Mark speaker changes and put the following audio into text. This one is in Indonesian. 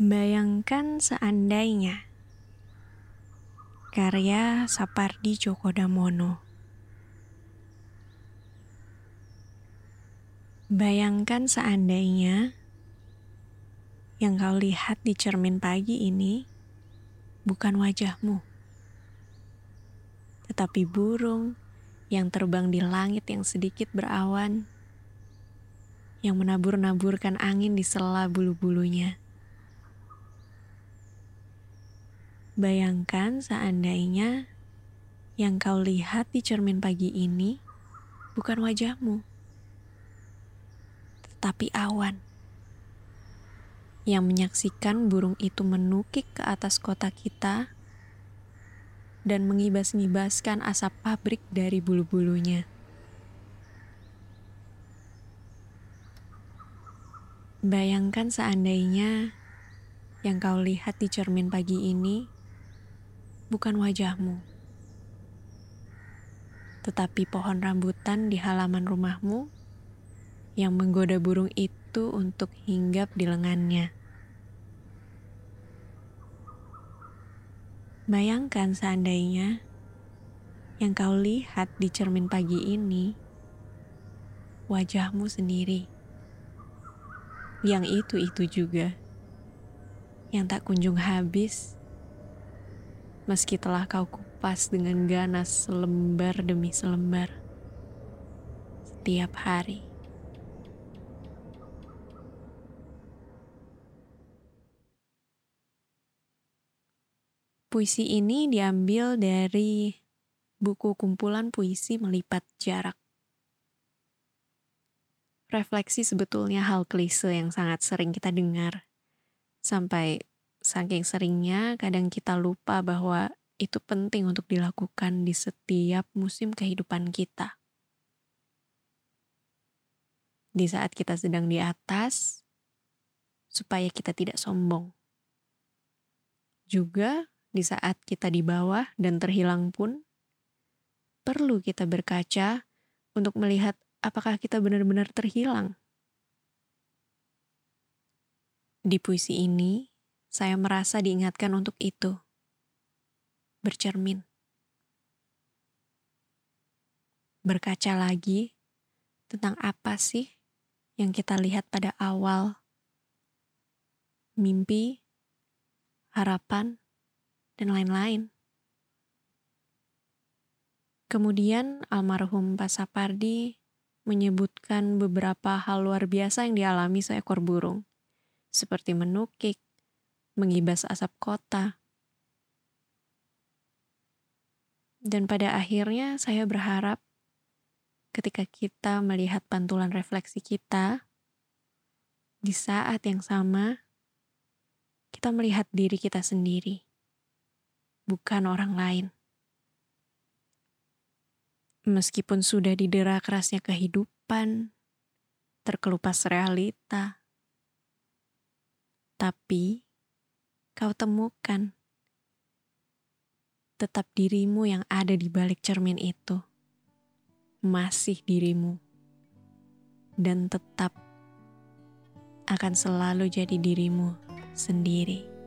Speaker 1: Bayangkan seandainya karya Sapardi Djoko Damono. Bayangkan seandainya yang kau lihat di cermin pagi ini bukan wajahmu, tetapi burung yang terbang di langit yang sedikit berawan, yang menabur-naburkan angin di sela bulu-bulunya. Bayangkan seandainya yang kau lihat di cermin pagi ini bukan wajahmu, tetapi awan yang menyaksikan burung itu menukik ke atas kota kita dan mengibas-ngibaskan asap pabrik dari bulu-bulunya. Bayangkan seandainya yang kau lihat di cermin pagi ini bukan wajahmu, tetapi pohon rambutan di halaman rumahmu yang menggoda burung itu untuk hinggap di lengannya. Bayangkan seandainya yang kau lihat di cermin pagi ini wajahmu sendiri. Yang itu-itu juga. Yang tak kunjung habis meski telah kau kupas dengan ganas selembar demi selembar setiap hari. Puisi ini diambil dari buku kumpulan puisi melipat jarak. Refleksi sebetulnya hal klise yang sangat sering kita dengar, sampai Saking seringnya, kadang kita lupa bahwa itu penting untuk dilakukan di setiap musim kehidupan kita. Di saat kita sedang di atas, supaya kita tidak sombong. Juga di saat kita di bawah dan terhilang pun, perlu kita berkaca untuk melihat apakah kita benar-benar terhilang. Di puisi ini, saya merasa diingatkan untuk itu. Bercermin. Berkaca lagi tentang apa sih yang kita lihat pada awal. Mimpi, harapan, dan lain-lain. Kemudian almarhum Pak Sapardi menyebutkan beberapa hal luar biasa yang dialami seekor burung, seperti menukik, mengibas asap kota. Dan pada akhirnya saya berharap ketika kita melihat pantulan refleksi kita, di saat yang sama, kita melihat diri kita sendiri, bukan orang lain. Meskipun sudah didera kerasnya kehidupan, terkelupas realita, tapi kau temukan. Tetap dirimu yang ada di balik cermin itu. Masih dirimu. Dan tetap akan selalu jadi dirimu sendiri.